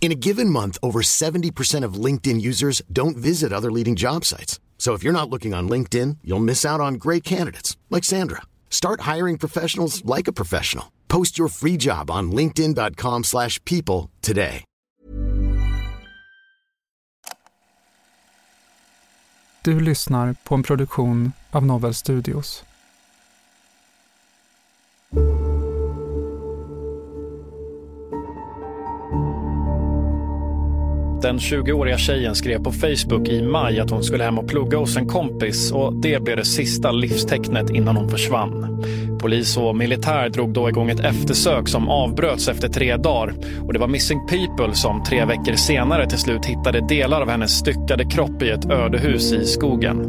In a given month, over 70% of LinkedIn users don't visit other leading job sites. So if you're not looking on LinkedIn, you'll miss out on great candidates like Sandra. Start hiring professionals like a professional. Post your free job on linkedin.com/people today. Du lyssnar på en produktion av Novel Studios. Den 20-åriga tjejen skrev på Facebook i maj att hon skulle hem och plugga hos en kompis och det blev det sista livstecknet innan hon försvann. Polis och militär drog då igång ett eftersök som avbröts efter tre dagar och det var Missing People som tre veckor senare till slut hittade delar av hennes styckade kropp i ett ödehus i skogen.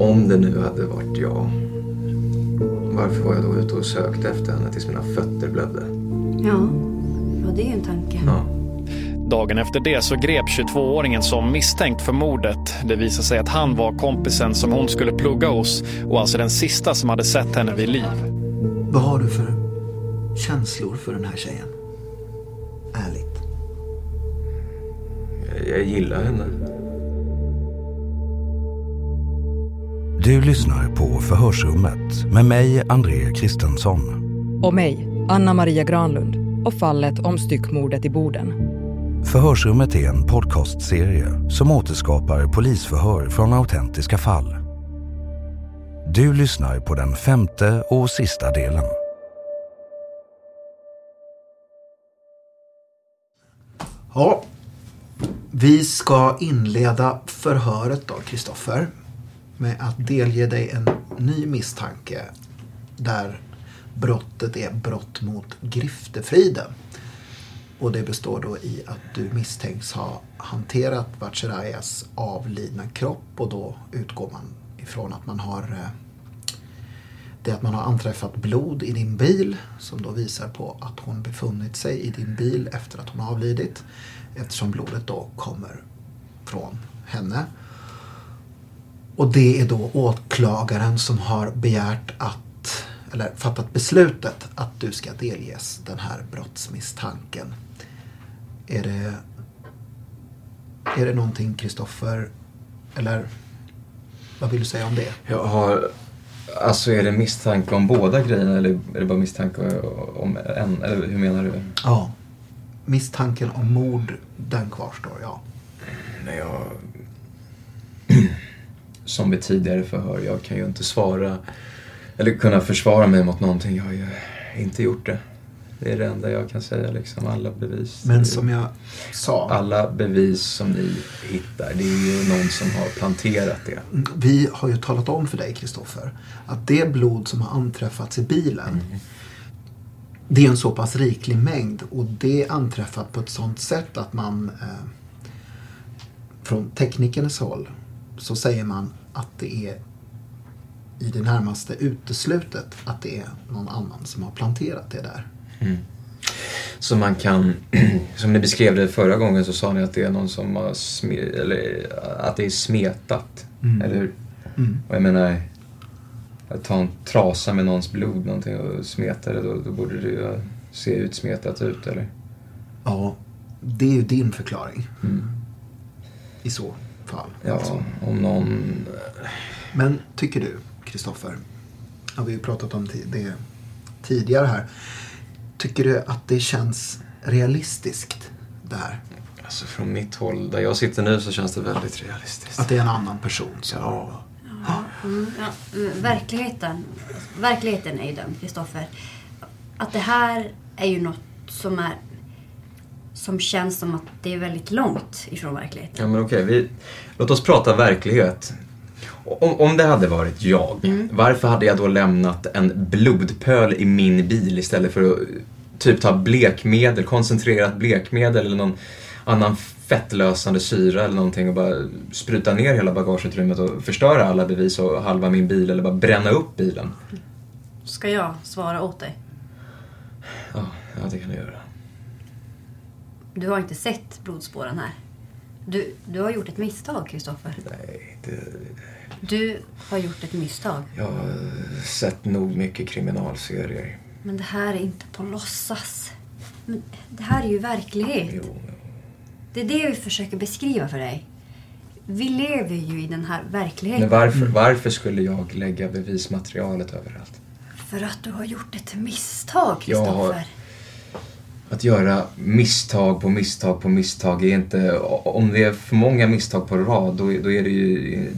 Om det nu hade varit jag, varför var jag då ute och sökte efter henne tills mina fötter blödde? Ja, ja det är ju en tanke. Ja. Dagen efter det så grep 22-åringen som misstänkt för mordet. Det visade sig att han var kompisen som hon skulle plugga hos och alltså den sista som hade sett henne vid liv. Vad har du för känslor för den här tjejen? Ärligt. Jag, jag gillar henne. Du lyssnar på Förhörsrummet med mig, André Kristensson. Och mig, Anna Maria Granlund och fallet om styckmordet i Boden. Förhörsrummet är en podcastserie som återskapar polisförhör från autentiska fall. Du lyssnar på den femte och sista delen. Ja, vi ska inleda förhöret då, Kristoffer. Med att delge dig en ny misstanke. Där brottet är brott mot griftefriden. Och det består då i att du misstänks ha hanterat Vatcharayas avlidna kropp och då utgår man ifrån att man har eh, det att man har anträffat blod i din bil som då visar på att hon befunnit sig i din bil efter att hon avlidit eftersom blodet då kommer från henne. Och det är då åklagaren som har begärt att, eller fattat beslutet att du ska delges den här brottsmisstanken. Är det, är det någonting Kristoffer, eller vad vill du säga om det? Jag har... Alltså är det misstanke om båda grejerna eller är det bara misstanke om en? Eller hur menar du? Ja. Misstanken om mord, den kvarstår, ja. Nej, jag... Som vid tidigare förhör, jag kan ju inte svara eller kunna försvara mig mot någonting. Jag har ju inte gjort det. Det är det enda jag kan säga. Liksom. Alla bevis. Men som jag sa. Alla bevis som ni hittar, det är ju någon som har planterat det. Vi har ju talat om för dig, Kristoffer, att det blod som har anträffats i bilen Mm. det är en så pass riklig mängd och det är anträffat på ett sånt sätt att man eh, från teknikernas håll så säger man att det är i det närmaste uteslutet att det är någon annan som har planterat det där. Mm. Så man kan, som ni beskrev det förra gången så sa ni att det är någon som har sme, eller att det är smetat, Mm. eller hur? Mm. Och jag menar, att ta en trasa med någons blod någonting och smeta det, då, då borde det ju se utsmetat ut, eller? Ja, det är ju din förklaring. Mm. I så fall. Ja, alltså. om någon... Men tycker du, Kristoffer, har vi ju pratat om det tidigare här. Tycker du att det känns realistiskt det här? Alltså från mitt håll, där jag sitter nu, så känns det väldigt realistiskt. Att det är en annan person som... Ja. Mm, ja, mm, verkligheten, verkligheten är ju dömd, Kristoffer. Att det här är ju något som är som känns som att det är väldigt långt ifrån verkligheten. Ja, men okej. Vi, låt oss prata verklighet. Om, om det hade varit jag, Mm. varför hade jag då lämnat en blodpöl i min bil istället för att typ ta blekmedel, koncentrerat blekmedel eller någon annan fettlösande syra eller någonting och bara spruta ner hela bagageutrymmet och förstöra alla bevis och halva min bil eller bara bränna upp bilen? Ska jag svara åt dig? Ja, ja det kan du göra. Du har inte sett blodspåren här. Du, du har gjort ett misstag, Kristoffer. Nej, det, Du har gjort ett misstag. jag har sett nog mycket kriminalserier. Men det här är inte på låtsas. Men det här är ju verklighet. Jo, Det är det vi försöker beskriva för dig. Vi lever ju i den här verkligheten. Men varför, varför skulle jag lägga bevismaterialet överallt? För att du har gjort ett misstag, Kristoffer. Att göra misstag på misstag på misstag är inte... Om det är för många misstag på rad, då, då är det ju...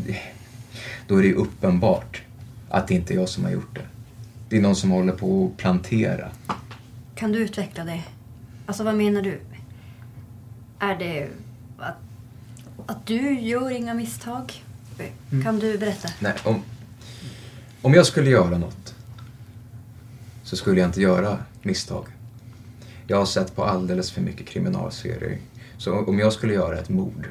Då är det ju uppenbart att det inte är jag som har gjort det. Det är någon som håller på att plantera. Kan du utveckla det? Alltså, vad menar du? Är det att, att du gör inga misstag? Kan du berätta? Nej, om, om jag skulle göra något så skulle jag inte göra misstag. Jag har sett på alldeles för mycket kriminalserier. Så om jag skulle göra ett mord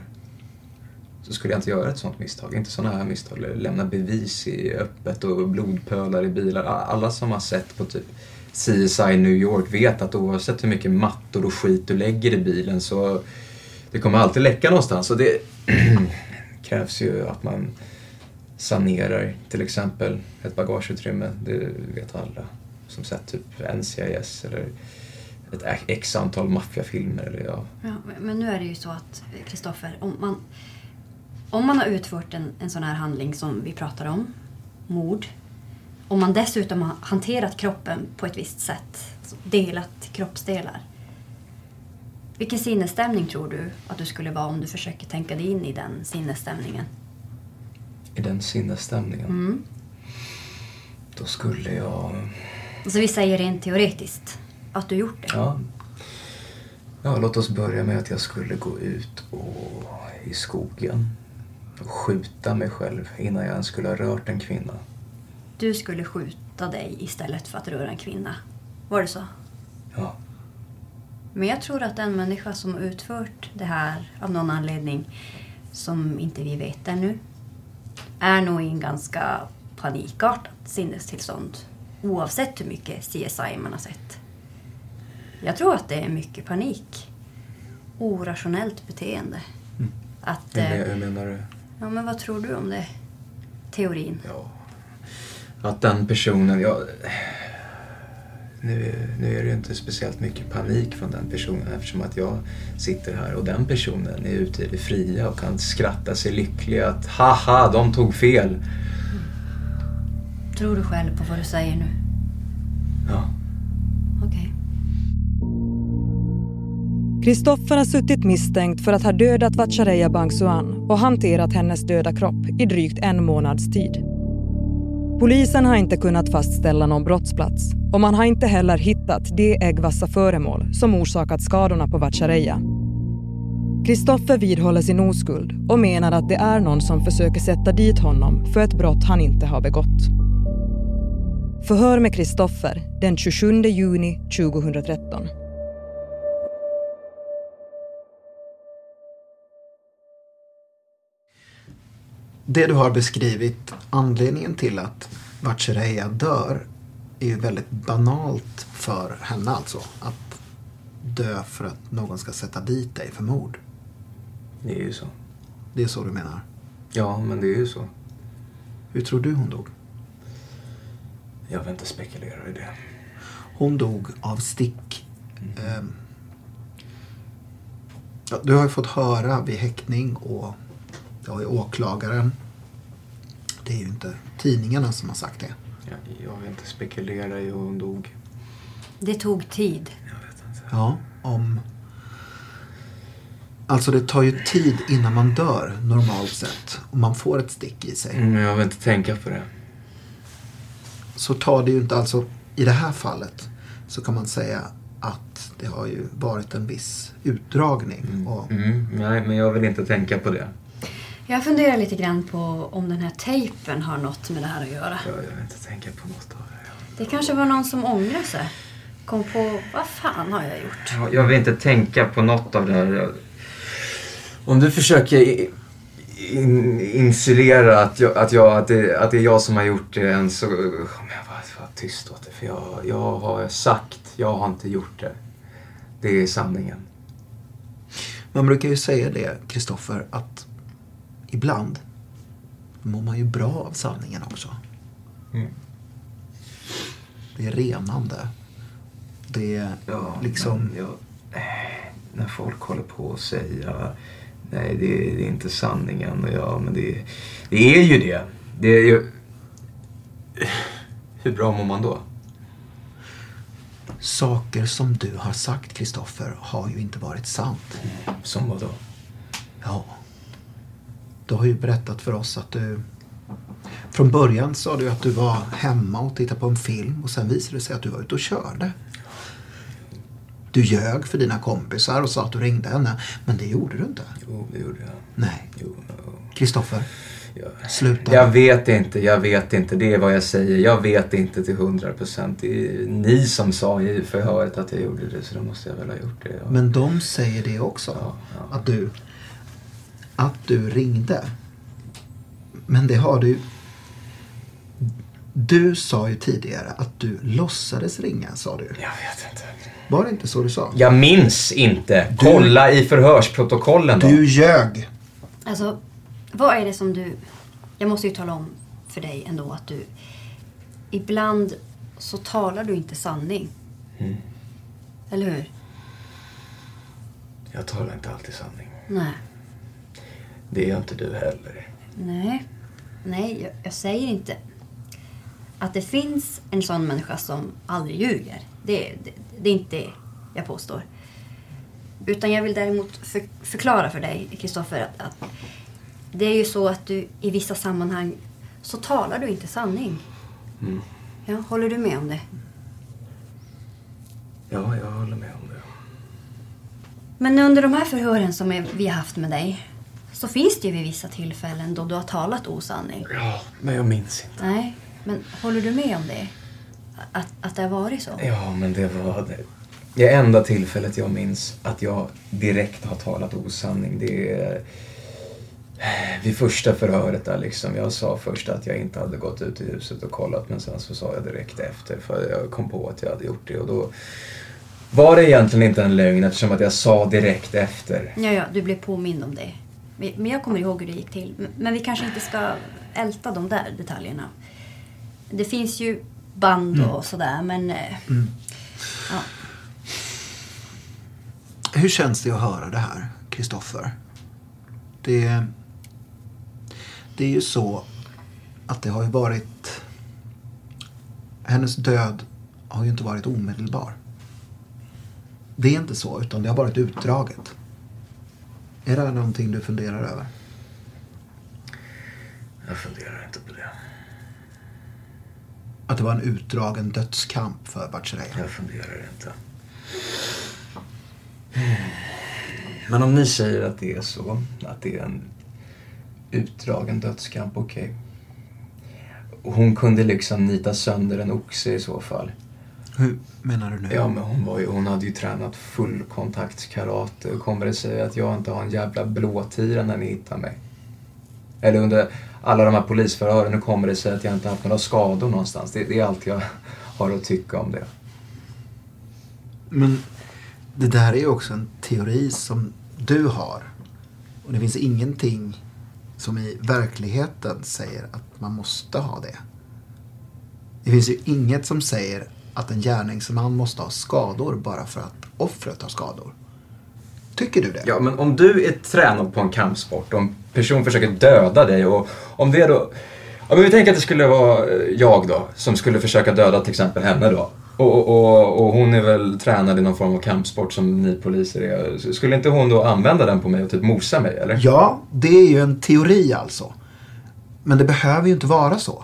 så skulle jag inte göra ett sånt misstag. Inte sådana här misstag. Lämna bevis i öppet och blodpölar i bilar. Alla som har sett på typ CSI New York vet att oavsett hur mycket mattor och skit du lägger i bilen så det kommer alltid läcka någonstans. Och det krävs ju att man sanerar till exempel ett bagageutrymme. Det vet alla som sett typ NCIS eller ett x antal maffiafilmer. Eller ja. Ja, men- nu är det ju så att, eh, Kristoffer, om man, om man har utfört en, en sån här handling som vi pratar om, mord, om man dessutom har hanterat kroppen på ett visst sätt, alltså delat kroppsdelar. Vilken sinnesstämning tror du att du skulle vara om du försöker tänka dig in i den sinnesstämningen? I den sinnesstämningen. Mm. Då skulle jag... Alltså vi säger rent teoretiskt att du gjort det. Ja. ja, låt oss börja med att jag skulle gå ut och, i skogen och skjuta mig själv innan jag ens skulle ha rört en kvinna. Du skulle skjuta dig istället för att röra en kvinna. Var det så? Ja. Men jag tror att en människa som har utfört det här av någon anledning som inte vi vet ännu är nog i en ganska panikartat sinnestillstånd oavsett hur mycket CSI man har sett. Jag tror att det är mycket panik. Orationellt beteende. Att, Hur, eh, men- hur menar du? ja, men vad tror du om det? Teorin? Ja. Att den personen, ja... Nu, nu är det ju inte speciellt mycket panik från den personen eftersom att jag sitter här och den personen är ute i det fria och kan skratta sig lycklig att haha, de tog fel. Tror du själv på vad du säger nu? Ja. Kristoffer har suttit misstänkt för att ha dödat Vatchareeya Bangsuan och hanterat hennes döda kropp i drygt en månads tid. Polisen har inte kunnat fastställa någon brottsplats och man har inte heller hittat de äggvassa föremål som orsakat skadorna på Vatchareeya. Kristoffer vidhåller sin oskuld och menar att det är någon som försöker sätta dit honom för ett brott han inte har begått. Förhör med Kristoffer den 27 juni 2013. Det du har beskrivit, anledningen till att Vatchareeya dör är ju väldigt banalt för henne alltså. Att dö för att någon ska sätta dit dig för mord. Det är ju så. Det är så du menar? Ja, men det är ju så. Hur tror du hon dog? Jag vill inte spekulera i det. Hon dog av stick. Ehm, ja, du har ju fått höra vid häktning och det har ju åklagaren. Det är ju inte tidningarna som har sagt det. Jag, jag vill inte spekulera i hur hon dog. Det tog tid. Ja, om... Alltså det tar ju tid innan man dör normalt sett. Om man får ett stick i sig. Men jag vill inte tänka på det. Så tar det ju inte alltså... I det här fallet så kan man säga att det har ju varit en viss utdragning. Och, Mm, nej, men jag vill inte tänka på det. Jag funderar lite grann på om den här tejpen har något med det här att göra. Jag, jag vill inte tänka på något av det. Det kanske var någon som ångrade sig. Kom på, vad fan har jag gjort? Ja, Jag vill inte tänka på något av det här. Om du försöker in, insulera att, jag, att, jag, att, det, att det är jag som har gjort det än så kommer jag bara vara tyst åt det. För jag, jag har sagt, jag har inte gjort det. Det är sanningen. Man brukar ju säga det, Kristoffer, att ibland mår man ju bra av sanningen också. Mm. Det är renande. Det är Ja, liksom... jag, när folk håller på och säger nej det, det är inte sanningen. Och ja, men det, det är ju det. Det är ju... Hur bra mår man då? Saker som du har sagt, Kristoffer, har ju inte varit sant. Som vad då? Ja. Du har ju berättat för oss att du... Från början sa du att du var hemma och tittade på en film och sen visade det sig att du var ute och körde. Du ljög för dina kompisar och sa att du ringde henne, men det gjorde du inte. Jo, det gjorde jag. Nej. Kristoffer, Jag, sluta. jag vet inte, jag vet inte. Det är vad jag säger. Jag vet inte till hundra procent. Det är ni som sa i förhöret att jag gjorde det, så då måste jag väl ha gjort det. Men de säger det också. Ja, ja. Att du... Att du ringde. Men det har du... Du sa ju tidigare att du låtsades ringa, sa du. Jag vet inte. Var det inte så du sa? Jag minns inte. Kolla i förhörsprotokollen då. Du ljög. Alltså, vad är det som du... Jag måste ju tala om för dig ändå att du... Ibland så talar du inte sanning. Eller hur? Jag talar inte alltid sanning. Nej. Det är inte du heller. Nej. Nej, jag, jag säger inte att det finns en sån människa som aldrig ljuger. Det, det, det är inte det jag påstår. Utan jag vill däremot för, förklara för dig, Kristoffer, att, att det är ju så att du i vissa sammanhang så talar du inte sanning. Mm. Ja, håller du med om det? Ja, jag håller med om det. Men under de här förhören som vi har haft med dig så finns det ju vid vissa tillfällen då du har talat osanning. Ja, men jag minns inte. Nej, men håller du med om det? Att, att det har varit så? Ja, men det var det. Det enda tillfället jag minns att jag direkt har talat osanning, det är vid första förhöret där liksom. Jag sa först att jag inte hade gått ut i huset och kollat, men sen så sa jag direkt efter för jag kom på att jag hade gjort det och då var det egentligen inte en lögn eftersom att jag sa direkt efter. Ja, ja, du blev påmind om det. Men jag kommer ihåg hur det gick till. Men- vi kanske inte ska älta de där detaljerna. Det finns ju band och sådär, men... eh, Ja. Hur känns det att höra det här, Kristoffer? Det, det är ju så att det har ju varit... Hennes död har ju inte varit omedelbar. Det är inte så, utan det har varit utdraget. Är det här någonting du funderar över? Jag funderar inte på det. Att det var en utdragen dödskamp för Bachereya? Jag funderar inte. Men om ni säger att det är så, att det är en utdragen dödskamp, okej. Och Hon kunde liksom nita sönder en oxe i så fall. Hur menar du nu? Ja, men hon, var ju, hon hade ju tränat fullkontaktskarate. Och kommer det sig att jag inte har en jävla blåtira när ni hittar mig? Eller under alla de här polisförhören, hur kommer det sig att jag inte haft några skador någonstans? Det, det är allt jag har att tycka om det. Men det där är ju också en teori som du har. Och det finns ingenting som i verkligheten säger att man måste ha det. Det finns ju inget som säger att en gärningsman måste ha skador bara för att offret har skador. Tycker du det? Ja, men om du är tränad på en kampsport och en person försöker döda dig och om det då... Ja, men vi tänker att det skulle vara jag då, som skulle försöka döda till exempel henne då. Och, och, och hon är väl tränad i någon form av kampsport som ni poliser är. Skulle inte hon då använda den på mig och typ mosa mig, eller? Ja, det är ju en teori alltså. Men det behöver ju inte vara så.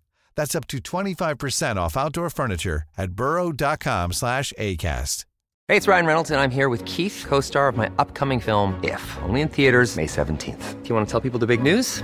That's up to 25% off outdoor furniture at burrow.com slash ACAST. Hey, it's Ryan Reynolds, and I'm here with Keith, co star of my upcoming film, If, only in theaters, May 17th. Do you want to tell people the big news?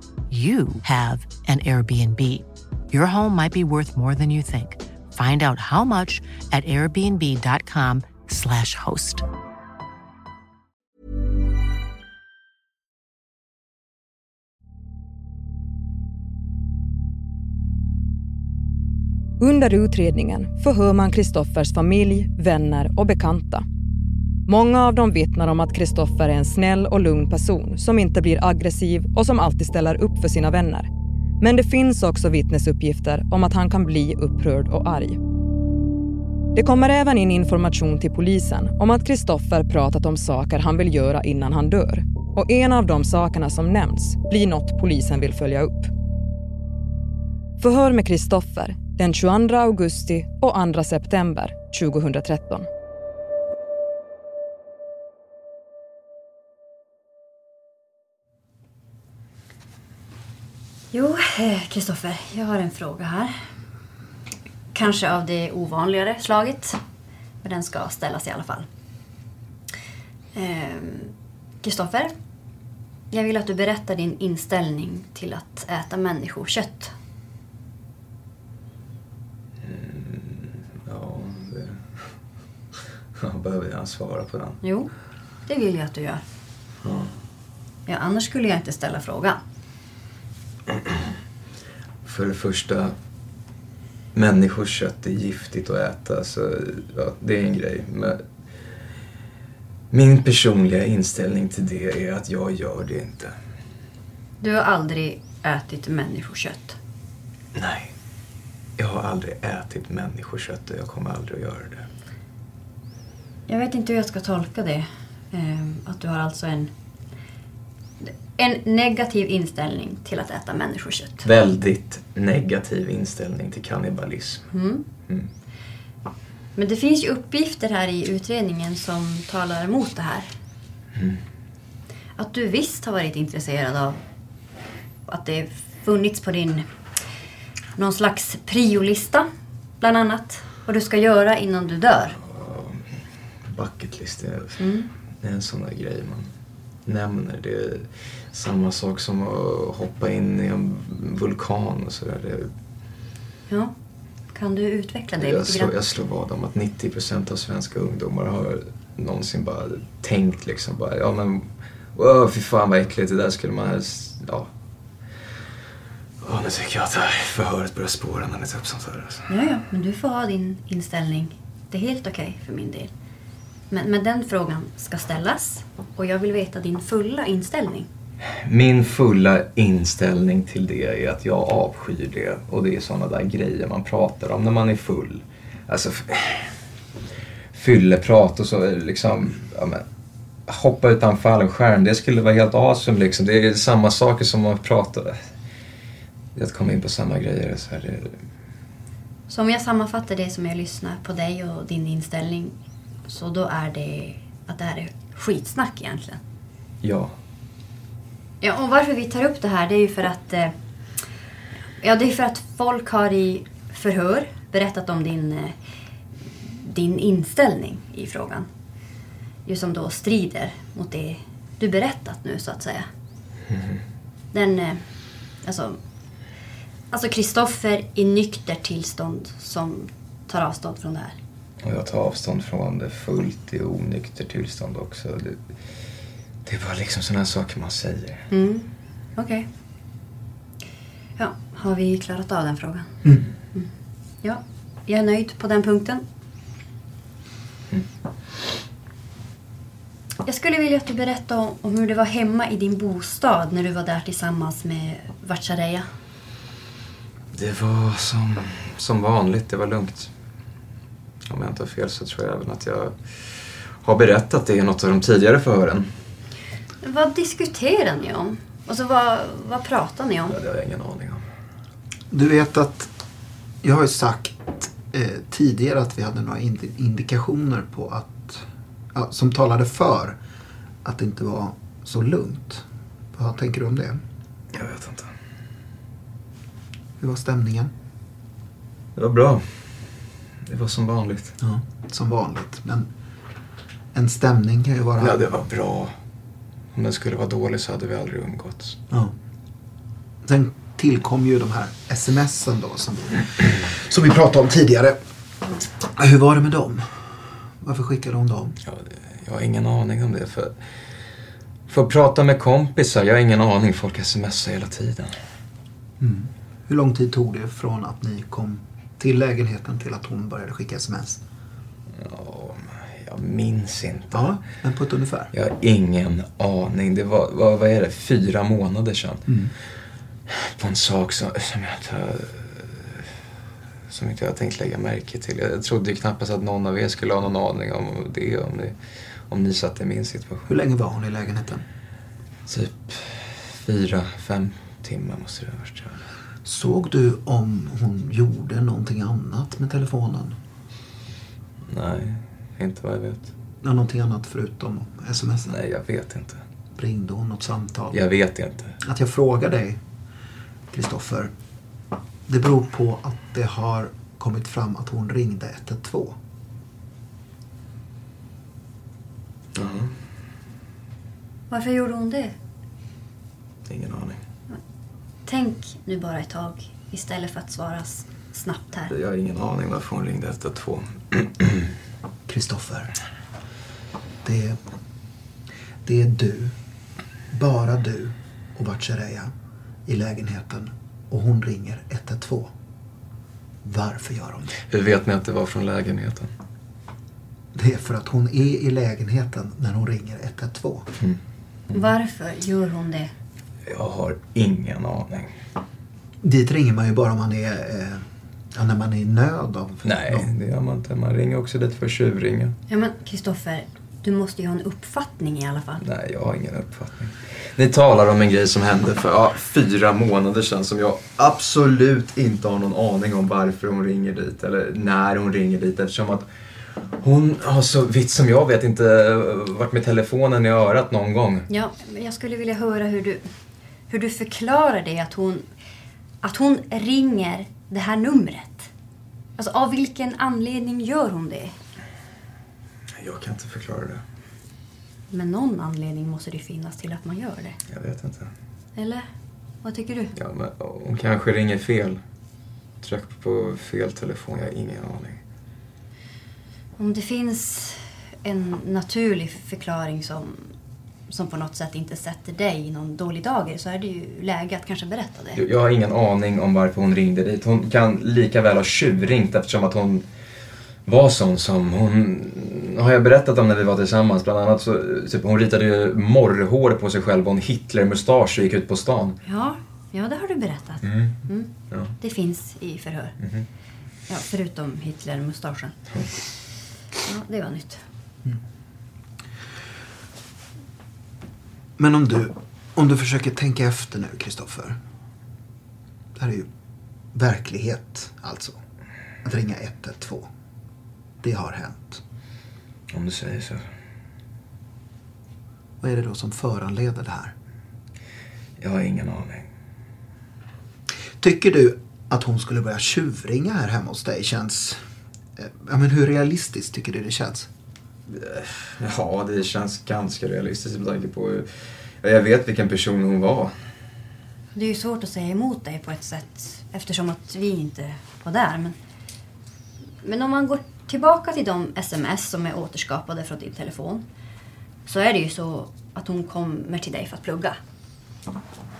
you have an Airbnb. Your home might be worth more than you think. Find out how much at airbnb.com/slash host. Under utredningen förhör man Kristoffers familj, vänner och bekanta. Många av dem vittnar om att Kristoffer är en snäll och lugn person som inte blir aggressiv och som alltid ställer upp för sina vänner. Men det finns också vittnesuppgifter om att han kan bli upprörd och arg. Det kommer även in information till polisen om att Kristoffer pratat om saker han vill göra innan han dör. Och en av de sakerna som nämns blir något polisen vill följa upp. Förhör med Kristoffer den 22 augusti och 2 september 2013. Jo, Kristoffer, jag har en fråga här. Kanske av det ovanligare slaget. Men den ska ställas i alla fall. Kristoffer, eh, jag vill att du berättar din inställning till att äta människokött. Mm, ja, det... Jag behöver jag svara på den? Jo, det vill jag att du gör. Ja. Ja, annars skulle jag inte ställa frågan. För det första, människokött är giftigt att äta, så ja, det är en grej. Men min personliga inställning till det är att jag gör det inte. Du har aldrig ätit människokött? Nej. Jag har aldrig ätit människokött och jag kommer aldrig att göra det. Jag vet inte hur jag ska tolka det. Ehm, att du har alltså en, en negativ inställning till att äta människokött. Väldigt negativ inställning till kannibalism. Mm. Mm. Men det finns ju uppgifter här i utredningen som talar emot det här. Mm. Att du visst har varit intresserad av att det funnits på din någon slags priolista, bland annat. Vad du ska göra innan du dör. Bucket list, det är, Mm. det är en sån där grej man nämner. Det samma sak som att hoppa in i en vulkan och sådär. Det, Ja. Kan du utveckla det jag, lite slår, grann? jag slår vad om att 90% av svenska ungdomar har någonsin bara tänkt liksom bara, ja men, wow, fy fan vad äckligt, det där skulle man helst, ja. Ja, nu tycker jag att det här förhöret börjar spåra när ni tar upp sånt här. Alltså. Ja, ja, men du får ha din inställning. Det är helt okej för min del. Men, men den frågan ska ställas och jag vill veta din fulla inställning. Min fulla inställning till det är att jag avskyr det och det är såna där grejer man pratar om när man är full. Alltså fylleprat och så liksom, ja, men, hoppa utan fallskärm, det skulle vara helt awesome liksom. Det är samma saker som man är att komma in på samma grejer. Så här, det, Så om jag sammanfattar det som jag lyssnar på dig och din inställning så då är det att det här är skitsnack egentligen. ja. Ja, och varför vi tar upp det här det är ju för att eh, Ja, det är för att folk har i förhör berättat om din, eh, din inställning i frågan. Ju som då strider mot det du berättat nu så att säga. Den, eh, alltså, alltså Kristoffer i nykter tillstånd som tar avstånd från det här. Och jag tar avstånd från det fullt i onykter tillstånd också. Det, det är bara liksom sådana saker man säger. Mm. Okej. Ja, har vi klarat av den frågan? Mm. Ja, jag är nöjd på den punkten. Jag skulle vilja att du berättar om, om hur det var hemma i din bostad när du var där tillsammans med Vatchareeya. Det var som, som vanligt, det var lugnt. Om jag inte har fel så tror jag även att jag har berättat det i något av de tidigare förhören. Vad diskuterar ni om? Alltså vad, vad pratar ni om? Det har jag ingen aning om. Du vet att jag har ju sagt eh, tidigare att vi hade några indi- indikationer på att, ja, som talade för att det inte var så lugnt. Vad tänker du om det? Jag vet inte. Hur var stämningen? Det var bra. Det var som vanligt. Ja, som vanligt. Men en stämning kan ju vara... Ja, det var bra. Om den skulle vara dålig så hade vi aldrig umgåtts. Ja. Sen tillkom ju de här smsen då som vi, som vi pratade om tidigare. Hur var det med dem? Varför skickade hon dem? Ja, jag har ingen aning om det. För, för att prata med kompisar, jag har ingen aning. Folk smsar hela tiden. Mm. Hur lång tid tog det från att ni kom till lägenheten till att hon började skicka sms? Ja, jag minns inte. Ja, men på ett ungefär. Jag har ingen aning. Det var, vad, vad är det, fyra månader sedan. Mm. På en sak som, som jag inte som inte jag tänkt lägga märke till. Jag trodde ju knappast att någon av er skulle ha någon aning om det. Om ni, om ni satt i min situation. Hur länge var hon i lägenheten? Typ fyra, fem timmar måste det ha varit. Såg du om hon gjorde någonting annat med telefonen? Nej, inte vad jag vet. Ja, Någonting annat förutom sms? Nej, jag vet inte. Ringde hon något samtal? Jag vet inte. Att jag frågar dig, Kristoffer, det beror på att det har kommit fram att hon ringde 112. Mm. Varför gjorde hon det? Ingen aning. Tänk nu bara ett tag istället för att svara snabbt här. Jag har ingen aning varför hon ringde 112. Kristoffer, det är, det är du, bara du och Vatchareeya i lägenheten och hon ringer 112. Varför gör hon det? Hur vet ni att det var från lägenheten? Det är för att hon är i lägenheten när hon ringer 112. Mm. Varför gör hon det? Jag har ingen aning. Dit ringer man ju bara om man är eh, Ja, när man är i nöd av Nej, det gör man inte. Man ringer också dit för att tjuvringa. Ja men Kristoffer, du måste ju ha en uppfattning i alla fall. Nej, jag har ingen uppfattning. Ni talar om en grej som hände för ja, fyra månader sedan som jag absolut inte har någon aning om varför hon ringer dit eller när hon ringer dit eftersom att hon har så vitt som jag vet inte varit med telefonen i örat någon gång. Ja, men jag skulle vilja höra hur du, hur du förklarar det att hon, att hon ringer det här numret. Alltså av vilken anledning gör hon det? Jag kan inte förklara det. Men någon anledning måste det finnas till att man gör det. Jag vet inte. Eller? Vad tycker du? Ja, men hon kanske ringer fel. Tryck på fel telefon, jag har ingen aning. Om det finns en naturlig förklaring som, som på något sätt inte sätter dig i någon dålig dager så är det ju läge att kanske berätta det. Jag har ingen aning om varför hon ringde dit. Hon kan lika väl ha tjuvringt eftersom att hon var sån som hon... Har jag berättat om när vi var tillsammans? Bland annat så typ, hon ritade ju morrhår på sig själv och en Hitlermustasch och gick ut på stan. Ja, ja det har du berättat. Mm. Mm. Ja. Det finns i förhör. Mhm. Ja, förutom Hitler-mustaschen. Ja, det var nytt. Men om du, om du försöker tänka efter nu, Kristoffer. Det här är ju verklighet, alltså. Att ringa 112. Det har hänt. Om du säger så. Vad är det då som föranleder det här? Jag har ingen aning. Tycker du att hon skulle börja tjuvringa här hemma hos dig känns... eh, Ja, men hur realistiskt tycker du det känns? Ja, det känns ganska realistiskt med tanke på... hur- Jag vet vilken person hon var. Det är ju svårt att säga emot dig på ett sätt eftersom att vi inte var där. Men, men om man går tillbaka till de sms som är återskapade från din telefon så är det ju så att hon kommer till dig för att plugga.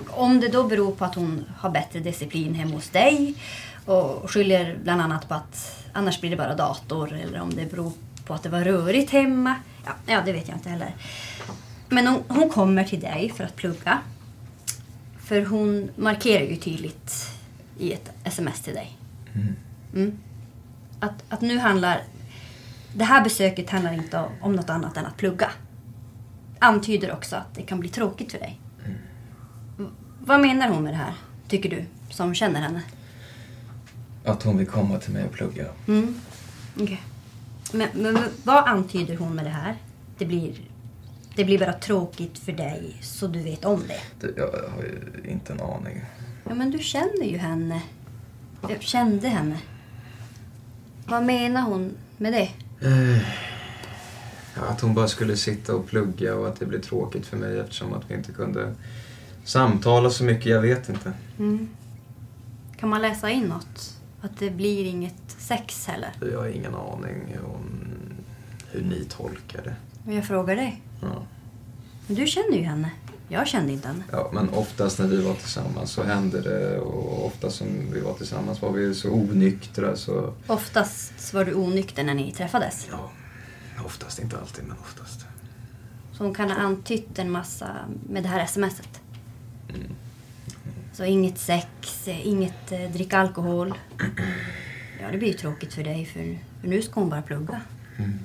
Om det då beror på att hon har bättre disciplin hemma hos dig och skyller bland annat på att annars blir det bara dator eller om det beror på att det var rörigt hemma. Ja, ja det vet jag inte heller. Men hon, hon kommer till dig för att plugga. För hon markerar ju tydligt i ett sms till dig. Mm. Att, att nu handlar... Det här besöket handlar inte om- om något annat än att plugga. Antyder också att det kan bli tråkigt för dig. V- Vad menar hon med det här, tycker du, som känner henne? Att hon vill komma till mig och plugga. Mm. Okej. Men, men vad antyder hon med det här? Det blir, det blir bara tråkigt för dig, så du vet om det. Det, jag har ju inte en aning. Ja, men du känner ju henne. Jag kände henne. Vad menar hon med det? Eh, att hon bara skulle sitta och plugga och att det blev tråkigt för mig eftersom att vi inte kunde samtala så mycket. Jag vet inte. Mm. Kan man läsa in något? Att det blir inget sex heller? Jag har ingen aning om hur ni tolkar det. Men jag frågar dig. Ja. Men du känner ju henne. Jag kände inte henne. Ja, men oftast när vi var tillsammans så hände det och oftast som vi var tillsammans var vi så onyktra så... Oftast var du onykter när ni träffades. Ja, oftast inte alltid men oftast. Så hon kan ha antytt en massa med det här smset. Mm. Så inget sex, eh, inget eh, dricka alkohol. Ja, det blir ju tråkigt för dig för, för nu ska hon bara plugga. Mm.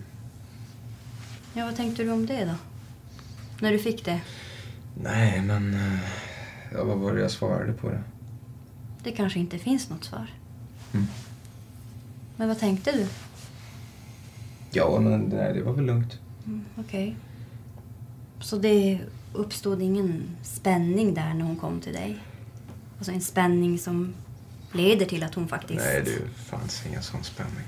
Ja, vad tänkte du om det då? När du fick det? Nej, men... eh, Ja, vad var det jag svarade på det? Det kanske inte finns något svar. Mm. Men vad tänkte du? Ja, men nej, det var väl lugnt. Mm, Okej. Så det uppstod ingen spänning där när hon kom till dig? Alltså en spänning som leder till att hon faktiskt... Nej, det fanns ingen sån spänning.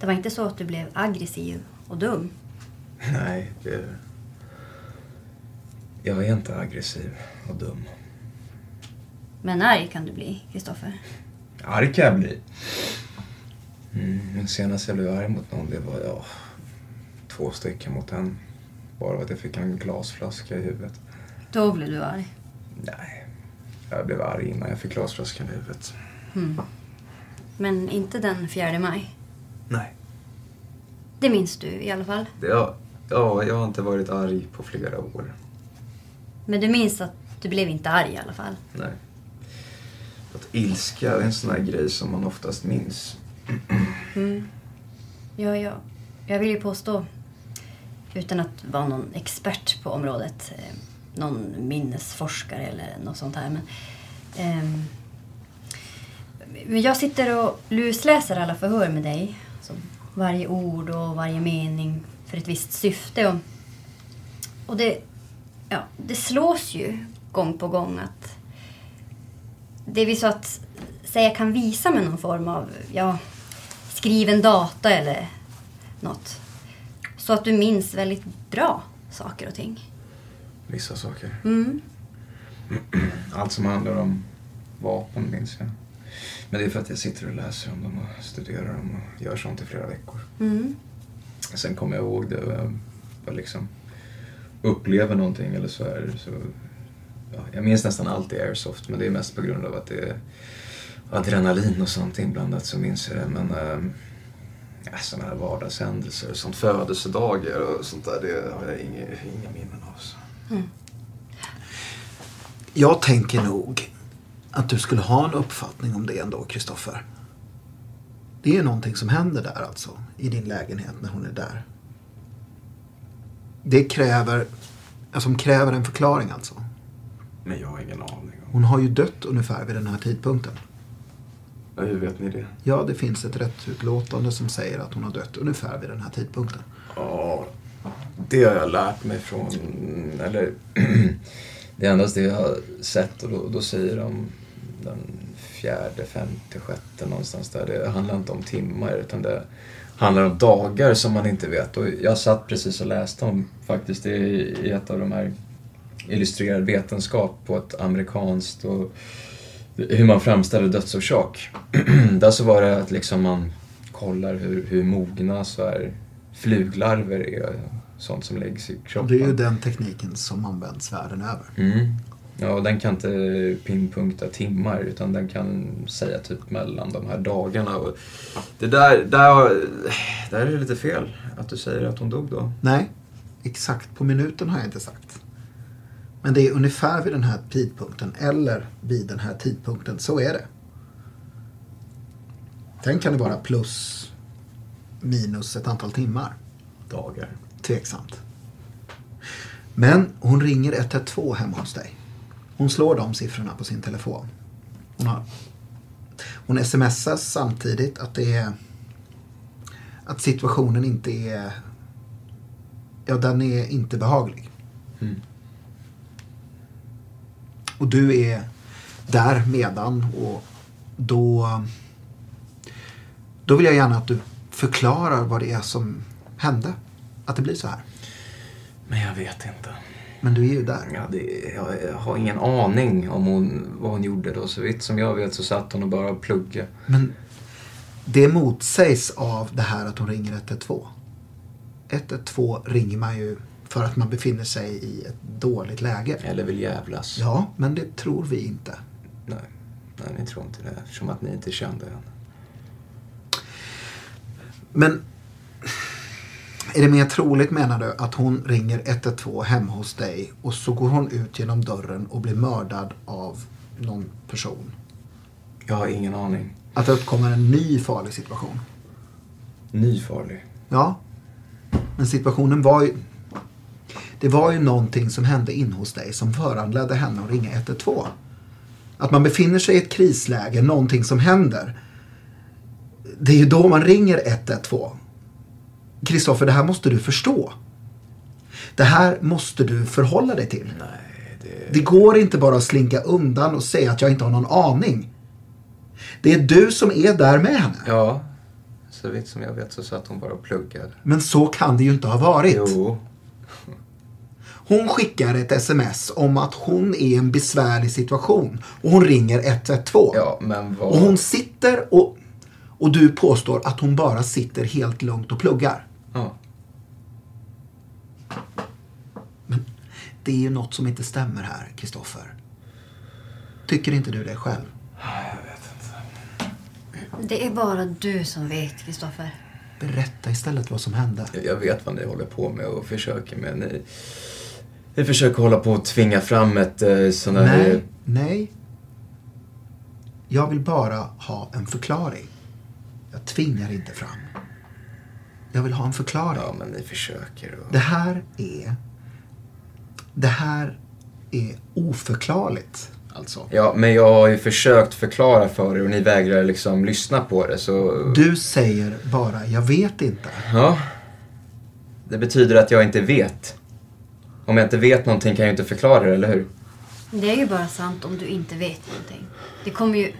Det var inte så att du blev aggressiv och dum? Nej, det... Jag är inte aggressiv och dum. Men arg kan du bli, Kristoffer. Arg kan jag bli. Mm, men senast jag blev arg mot någon, det var ja, två stycken mot en. Bara att jag fick en glasflaska i huvudet. Då blev du arg. Nej, jag blev arg innan jag fick glasflaskan i huvudet. Mm. Men inte den 4 maj. Nej. Det minns du i alla fall. Ja, ja, jag har inte varit arg på flera år. Men du minns att du blev inte arg i alla fall. Nej. Att ilska, är en sån här grej som man oftast minns. Mm. Ja, ja. Jag vill ju påstå, utan att vara någon expert på området, eh, någon minnesforskare eller något sånt här. Men, ehm, men jag sitter och lusläser alla förhör med dig. Så varje ord och varje mening för ett visst syfte. Och, och det, ja, det slås ju gång på gång att det vi så att säga kan visa med någon form av ja, skriven data eller något. Så att du minns väldigt bra saker och ting. Vissa saker. Mm. Allt som handlar om vapen minns jag. Men det är för att jag sitter och läser om dem och studerar dem och gör sånt i flera veckor. Mm. Sen kommer jag ihåg det och jag, jag liksom upplever någonting eller så är det så... Ja, jag minns nästan allt i airsoft men det är mest på grund av att det är adrenalin och sånt inblandat så minns jag det. Men äh, ja, sådana här vardagshändelser, sånt födelsedagar och sånt där, det har jag inga, inga minnen av. Så. Mm. Jag tänker nog att du skulle ha en uppfattning om det ändå, Kristoffer. Det är någonting som händer där alltså, i din lägenhet när hon är där. Det kräver, alltså, kräver en förklaring alltså. Men jag har ingen aning. Hon har ju dött ungefär vid den här tidpunkten. Ja, hur vet ni det? Ja, det finns ett rättsutlåtande som säger att hon har dött ungefär vid den här tidpunkten. Ja, det har jag lärt mig från, eller det är endast det jag har sett och då, då säger de den fjärde, femte, sjätte någonstans där. Det handlar inte om timmar utan det handlar om dagar som man inte vet. Och jag satt precis och läste om faktiskt det i ett av de här illustrerad vetenskap på ett amerikanskt och hur man framställer dödsorsak. Där så var det att liksom man kollar hur, hur mogna så här fluglarver är sånt som läggs i kroppen. Det är ju den tekniken som används världen över. Mm. Ja, och den kan inte pinpunkta timmar utan den kan säga typ mellan de här dagarna. Och det där, där, där är det lite fel att du säger att hon dog då. Nej, exakt på minuten har jag inte sagt. Men det är ungefär vid den här tidpunkten eller vid den här tidpunkten, så är det. Sen kan det vara plus minus ett antal timmar. Dagar. Tveksamt. Men hon ringer 112 hemma hos dig. Hon slår de siffrorna på sin telefon. Hon, har, hon smsar samtidigt att det är att situationen inte är ja, den är inte behaglig. Mm. Och du är där medan och då då vill jag gärna att du förklarar vad det är som hände. Att det blir så här. Men jag vet inte. Men du är ju där. Ja, det, jag, har ingen aning om hon, vad hon gjorde då. Så vitt som jag vet så satt hon och bara pluggade. Men det motsägs av det här att hon ringer 112. 112 ringer man ju för att man befinner sig i ett dåligt läge. Eller vill jävlas. Ja, men det tror vi inte. Nej, nej ni tror inte det eftersom att ni inte kände henne. Men är det mer troligt menar du att hon ringer 112 hemma hos dig och så går hon ut genom dörren och blir mördad av någon person? Jag har ingen aning. Att det uppkommer en ny farlig situation? Ny farlig? Ja. Men situationen var ju... Det var ju någonting som hände in hos dig som föranledde henne att ringa 112. Att man befinner sig i ett krisläge, någonting som händer. Det är ju då man ringer 112. Kristoffer, det här måste du förstå. Det här måste du förhålla dig till. Nej, det... det går inte bara att slinka undan och säga att jag inte har någon aning. Det är du som är där med henne. Ja, så vitt som jag vet så satt hon bara och pluggade. Men så kan det ju inte ha varit. Jo. Hon skickar ett sms om att hon är i en besvärlig situation. Och hon ringer 112. Ja, men vad... Och hon sitter och... Och du påstår att hon bara sitter helt lugnt och pluggar. Ja. Men det är ju något som inte stämmer här, Kristoffer. Tycker inte du det själv? Jag vet inte. Det är bara du som vet, Kristoffer. Berätta istället vad som hände. Jag- vet vad ni håller på med och försöker med. Ni, ni försöker hålla på att tvinga fram ett eh, sån här... Nej, nej. Jag vill bara ha en förklaring. Jag tvingar inte fram. Jag vill ha en förklaring. Ja, men ni försöker. Och... Det här är... Det här är oförklarligt. Alltså. Ja, men jag har ju försökt förklara för er och ni vägrar liksom lyssna på det så... Du säger bara, jag vet inte. Ja. Det betyder att jag inte vet. Om jag inte vet någonting kan jag ju inte förklara det, eller hur? Det är ju bara sant om du inte vet någonting. Det kommer ju...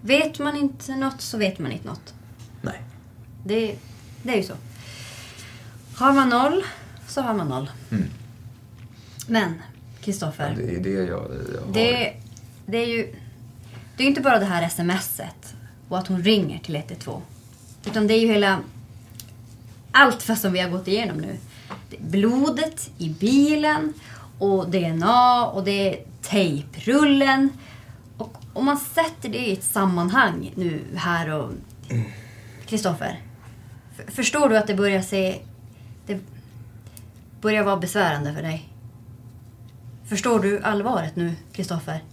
Vet man inte något så vet man inte något. Nej. Det, det är ju så. Har man noll så har man noll. Mm. Men, Kristoffer. Det är det jag, jag har. Det, det är ju... Det är inte bara det här smset och att hon ringer till 112. Utan det är ju hela... Allt fast som vi har gått igenom nu. Blodet i bilen och DNA och det är tejprullen. Och om man sätter det i ett sammanhang nu här och... Kristoffer. Förstår du att det börjar se... Det börjar vara besvärande för dig? Förstår du allvaret nu, Kristoffer?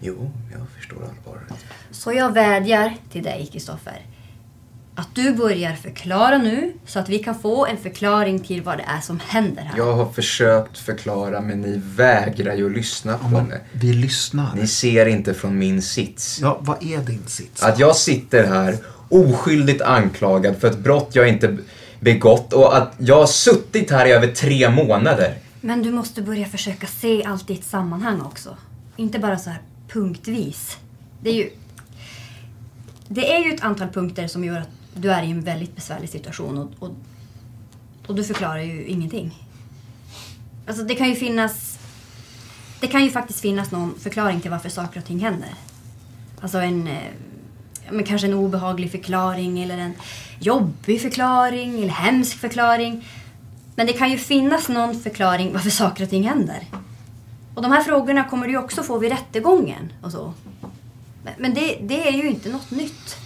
Jo, jag förstår allvaret. Så jag vädjar till dig, Kristoffer. Att du börjar förklara nu så att vi kan få en förklaring till vad det är som händer här. Jag har försökt förklara men ni vägrar ju lyssna på mig. Vi lyssnar. Ni ser inte från min sits. Ja, vad är din sits? Att jag sitter här oskyldigt anklagad för ett brott jag inte begått och att jag har suttit här i över tre månader. Men du måste börja försöka se allt i ett sammanhang också. Inte bara så här punktvis. Det är ju... Det är ju ett antal punkter som gör att du är i en väldigt besvärlig situation och, och, och du förklarar ju ingenting. Alltså det kan ju finnas... Det kan ju faktiskt finnas någon förklaring till varför saker och ting händer. Alltså en... Eh, men kanske en obehaglig förklaring eller en jobbig förklaring eller hemsk förklaring. Men det kan ju finnas någon förklaring varför saker och ting händer. Och de här frågorna kommer du ju också få vid rättegången och så. Men, men det, det är ju inte något nytt.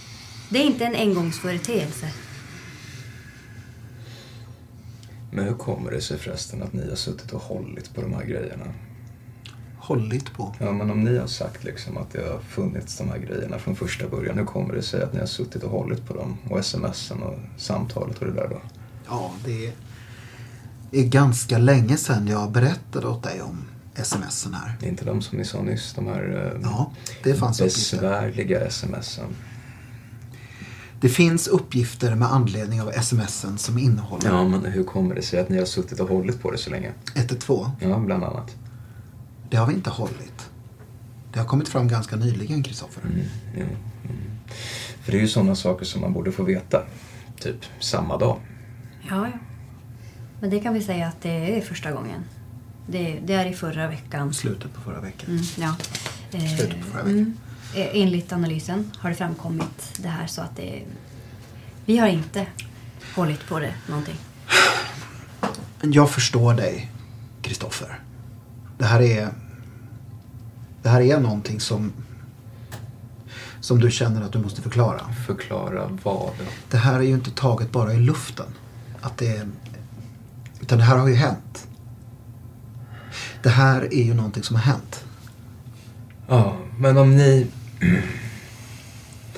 Det är inte en engångsföreteelse. Men hur kommer det sig förresten att ni har suttit och hållit på de här grejerna? Hållit på? Ja, men om ni har sagt liksom att det har funnits de här grejerna från första början, hur kommer det sig att ni har suttit och hållit på dem? Och smsen och samtalet och det där då? Ja, det är ganska länge sedan jag berättade åt dig om smsen här. Det är inte de som ni sa nyss, de här eh, Ja, det fanns uppgifter. besvärliga smsen. Det finns uppgifter med anledning av smsen som innehåller Ja, men hur kommer det sig att ni har suttit och hållit på det så länge? 112. Ja, bland annat. Det har vi inte hållit. Det har kommit fram ganska nyligen, Kristoffer. Mm, jo, mm. För det är ju sådana saker som man borde få veta. Typ samma dag. Ja, ja. Men det kan vi säga att det är första gången. Det, det är i förra veckan. Slutet på förra veckan. Mm, ja. Eh, Slutet på förra veckan. mm. Eh, Enligt analysen har det framkommit det här så att det... Vi har inte hållit på det någonting. Men jag förstår dig, Kristoffer. Det här är... Det här är någonting som... Som du känner att du måste förklara. Förklara vad? Det här är ju inte taget bara i luften. Att det utan det här har ju hänt. Det här är ju någonting som har hänt. Ja, men om ni...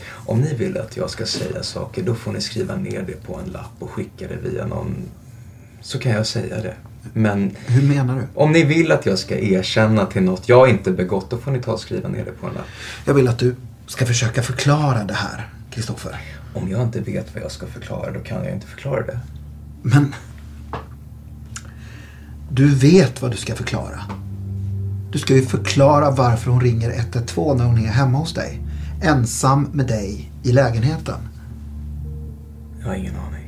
Om ni vill att jag ska säga saker, då får ni skriva ner det på en lapp och skicka det via någon... Så kan jag säga det. Men Hur menar du? om ni vill att jag ska erkänna till något jag inte begått, då får ni ta och skriva ner det på en lapp. Jag vill att du ska försöka förklara det här, Kristoffer. Om jag inte vet vad jag ska förklara, då kan jag inte förklara det. Men... Du vet vad du ska förklara. Du ska ju förklara varför hon ringer 112 när hon är hemma hos dig. Ensam med dig i lägenheten. Jag har ingen aning.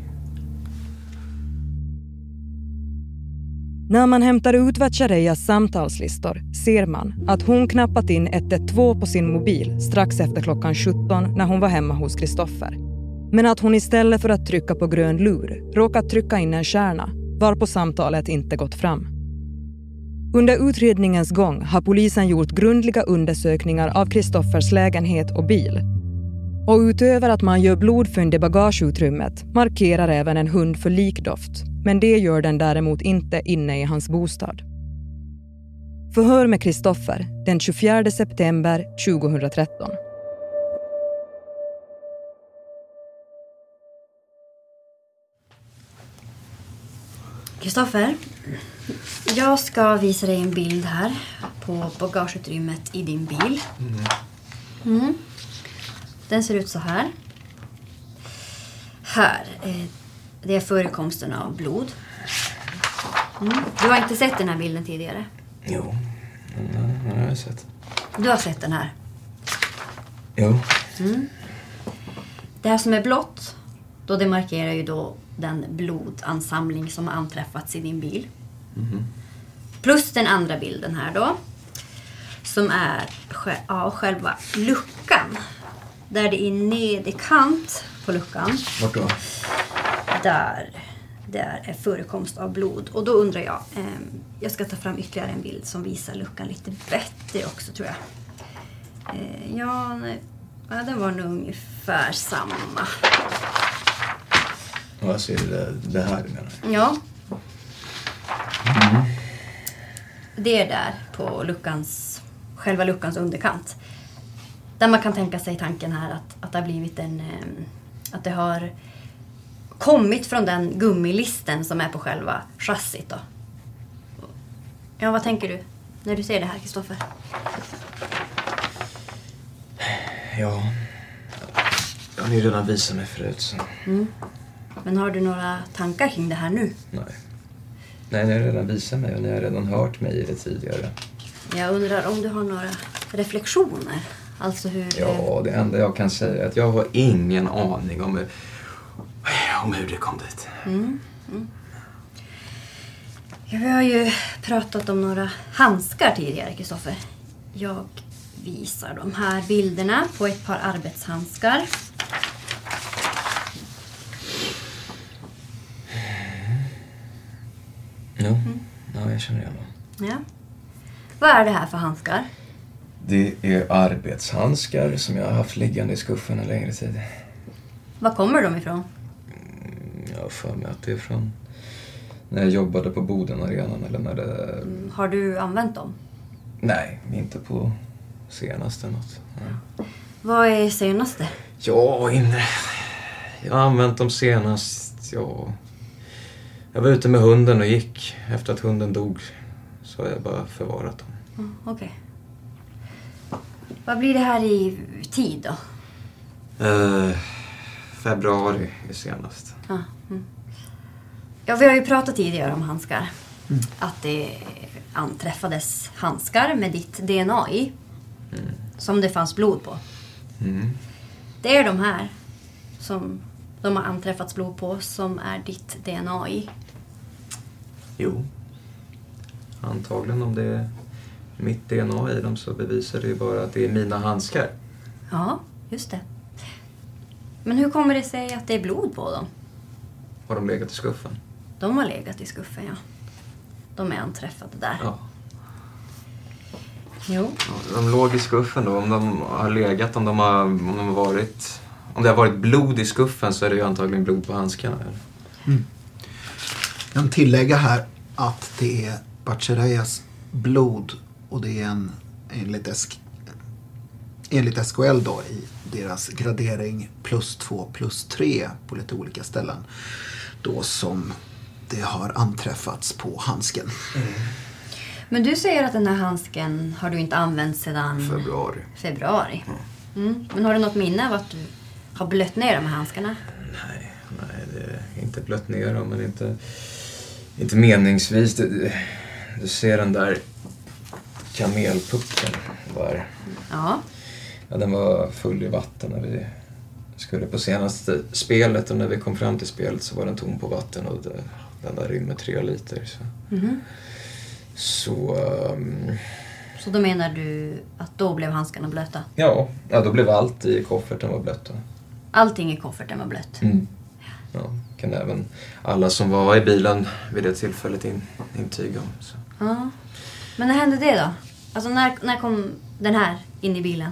När man hämtar ut Vatchareyas samtalslistor ser man att hon knappat in 112 på sin mobil strax efter klockan 17 när hon var hemma hos Kristoffer. Men att hon istället för att trycka på grön lur råkat trycka in en stjärna varpå samtalet inte gått fram. Under utredningens gång har polisen gjort grundliga undersökningar av Kristoffers lägenhet och bil. Och utöver att man gör blodfynd i bagageutrymmet markerar även en hund för likdoft. Men det gör den däremot inte inne i hans bostad. Förhör med Kristoffer den 24 september 2013. Kristoffer, jag ska visa dig en bild här på bagageutrymmet i din bil. Mm. Den ser ut så här. Här, eh, det är förekomsten av blod. Mm. Du har inte sett den här bilden tidigare? Jo, den har jag sett. Du har sett den här? Jo. Mm. Det här som är blått, då det markerar ju då den blodansamling som har anträffats i din bil. Mhm. Plus den andra bilden här då. Som är ja, själva luckan. Där det är nederkant på luckan. Vart då? Där, där är förekomst av blod. Och då undrar jag, ehm, jag ska ta fram ytterligare en bild som visar luckan lite bättre också tror jag. Eh, ja, nej, ja, den var nog ungefär samma. Vad ser du det, det här menar? Ja. Det är där på luckans, själva luckans underkant. Där man kan tänka sig tanken här att, att det har blivit en... eh, Att det har kommit från den gummilisten som är på själva chassit då. Ja, vad tänker du när du ser det här, Kristoffer? Ja. Jag har ju redan visat mig förut så. Mm. Men har du några tankar kring det här nu? Nej. Nej, ni har redan visat mig och ni har redan hört mig i det tidigare. Jag undrar om du har några reflektioner? Alltså hur... Ja, det enda jag kan säga är att jag har ingen aning om hur, om hur det kom dit. Mm. Mm. Ja, vi har ju pratat om några handskar tidigare, Kristoffer. Jag visar de här bilderna på ett par arbetshandskar. Jo, ja, jag känner igen dem. Ja. Vad är det här för handskar? Det är arbetshandskar som jag har haft liggande i skuffen en längre tid. Var kommer de ifrån? Jag har för mig att det är från när jag jobbade på Bodenarenan eller när det... Mm, Har du använt dem? Nej, inte på senaste något. Nej. Vad är senaste? Ja, inre... Jag har använt dem senast, ja... Jag var ute med hunden och gick. Efter att hunden dog så har jag bara förvarat dem. Mm, Okej. Vad blir det här i tid då? Eh, februari är senast. Ja, mm. ja, vi har ju pratat tidigare om handskar. Att det anträffades handskar med ditt DNA i. Som det fanns blod på. Mm. Det är de här som de har anträffats blod på som är ditt DNA i. Jo. Antagligen om det mitt DNA i dem så bevisar det ju bara att det är mina handskar. Ja, just det. Men hur kommer det sig att det är blod på dem? Har de legat i skuffen? De har legat i skuffen, ja. De är anträffade där. Ja. Jo. De låg i skuffen då. Om de har legat, om de har, om de har varit... Om det har varit blod i skuffen så är det ju antagligen blod på handskarna. Jag kan tillägga här att det är Bachirayas blod och det är en enligt, SK, enligt SKL då i deras gradering plus två plus tre på lite olika ställen. Då som det har anträffats på handsken. Men du säger att den här handsken har du inte använt sedan Februari. februari. Mm. Men har du något minne av att du har blött ner de här handskarna? Nej, nej, det är inte blött ner dem, men inte, inte meningsvis. Du, du- du ser den där kamelpucken. Var, Ja. ja, den var full i vatten när vi skulle på senaste spelet och när vi kom fram till spelet så var den tom på vatten och det, den där rymmer tre liter. Så, Mhm. så ehm, Så då menar du att då blev handskarna blöta? ja, ja, då blev allt i kofferten var blött. Allting i kofferten var blött? Mm. Ja, kan även alla som var i bilen vid det tillfället in, intyga om. Så. Ja. Men när hände det då? Alltså när, när kom den här in i bilen?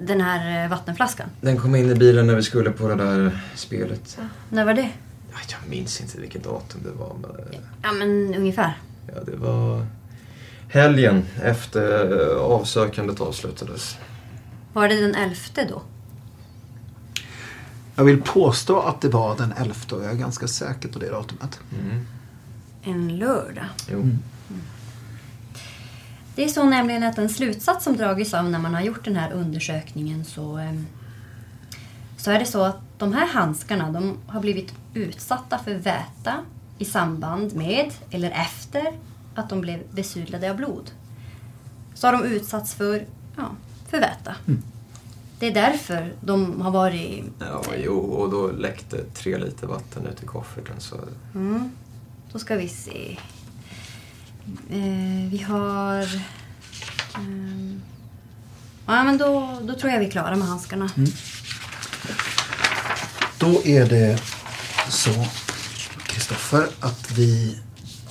Den här eh, vattenflaskan? Den kom in i bilen när vi skulle på det där spelet. När var det? Ja, jag minns inte vilket datum det var. Men, Ja men ungefär. ja, det var helgen efter avsökandet avslutades. Var det den elfte då? Jag vill påstå att det var den 11 och jag är ganska säker på det datumet. Mm. En lördag. Jo. Mm. Det är så nämligen att en slutsats som dragits av när man har gjort den här undersökningen så, eh, så är det så att de här handskarna de har blivit utsatta för väta i samband med eller efter att de blev besudlade av blod. Så har de utsatts för, ja, för väta. Det är därför de har varit... Ja, jo, och då läckte tre liter vatten ut i kofferten. Så... Mm. Då ska vi se. Eh, vi har... Eh, ja, men då, då tror jag vi är klara med handskarna. Mm. Då är det så, Kristoffer, att vi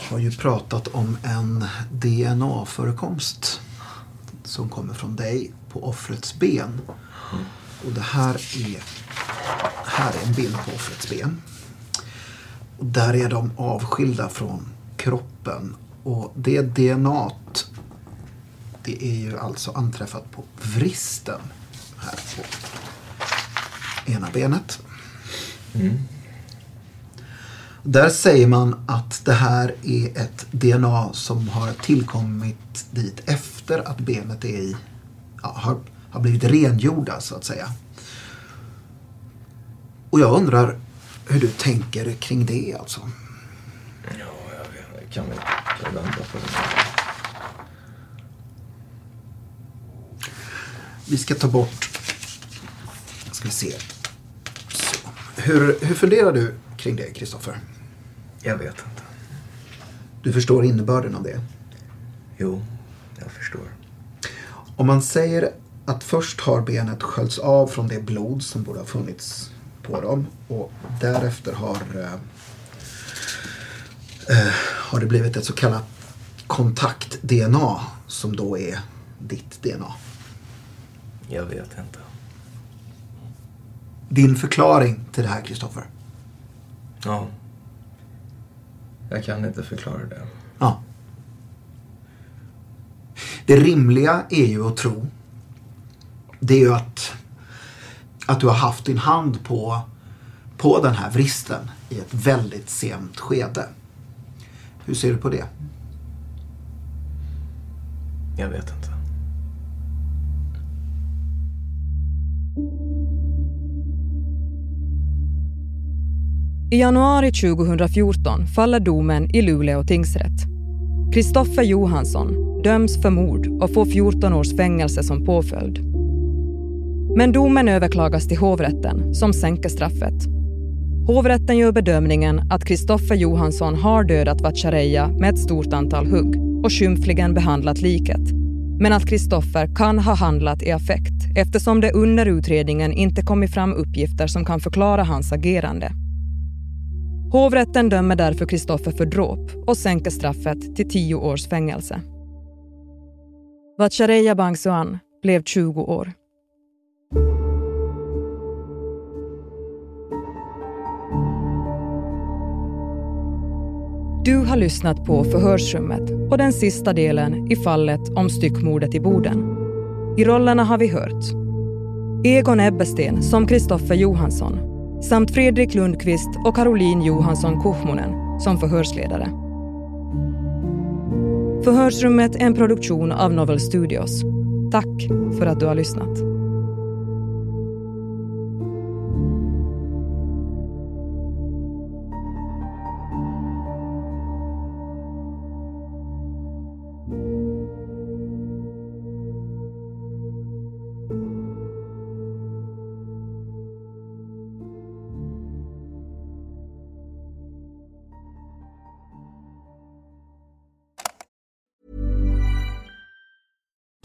har ju pratat om en DNA-förekomst som kommer från dig på offrets ben. Och det här är, här är en bild på offrets ben. Och där är de avskilda från kroppen. Och det DNA det är ju alltså anträffat på vristen här på ena benet. Där säger man att det här är ett DNA som har tillkommit dit efter att benet är i, ja, har, har blivit rengjorda så att säga. Och jag undrar hur du tänker kring det alltså. Kan vi, kan vi vända på det? Vi ska ta bort, ska vi se. Så. Hur, hur funderar du kring det Kristoffer? Jag vet inte. Du förstår innebörden av det? Jo, jag förstår. Om man säger att först har benet sköljts av från det blod som borde ha funnits på dem och därefter har, eh, eh, har det blivit ett så kallat kontakt-DNA som då är ditt DNA. Jag vet inte. Din förklaring till det här Kristoffer? Ja. Jag kan inte förklara det. Ja. Det rimliga är ju att tro det är ju att, att du har haft din hand på, på den här vristen i ett väldigt sent skede. Hur ser du på det? Jag vet inte. I januari 2014 faller domen i Luleå tingsrätt. Kristoffer Johansson döms för mord och får 14 års fängelse som påföljd. Men domen överklagas till hovrätten som sänker straffet. Hovrätten gör bedömningen att Kristoffer Johansson har dödat Vatchareeya med ett stort antal hugg och skymfligen behandlat liket. Men att Kristoffer kan ha handlat i affekt eftersom det under utredningen inte kommit fram uppgifter som kan förklara hans agerande. Hovrätten dömer därför Kristoffer för dråp och sänker straffet till tio års fängelse. Vatchareeya Bangsuan blev 20 år. Du har lyssnat på Förhörsrummet och den sista delen i fallet om styckmordet i Boden. I rollerna har vi hört Egon Ebbesten som Kristoffer Johansson samt Fredrik Lundqvist och Caroline Johansson Kuhmonen som förhörsledare. Förhörsrummet är en produktion av Novel Studios. Tack för att du har lyssnat.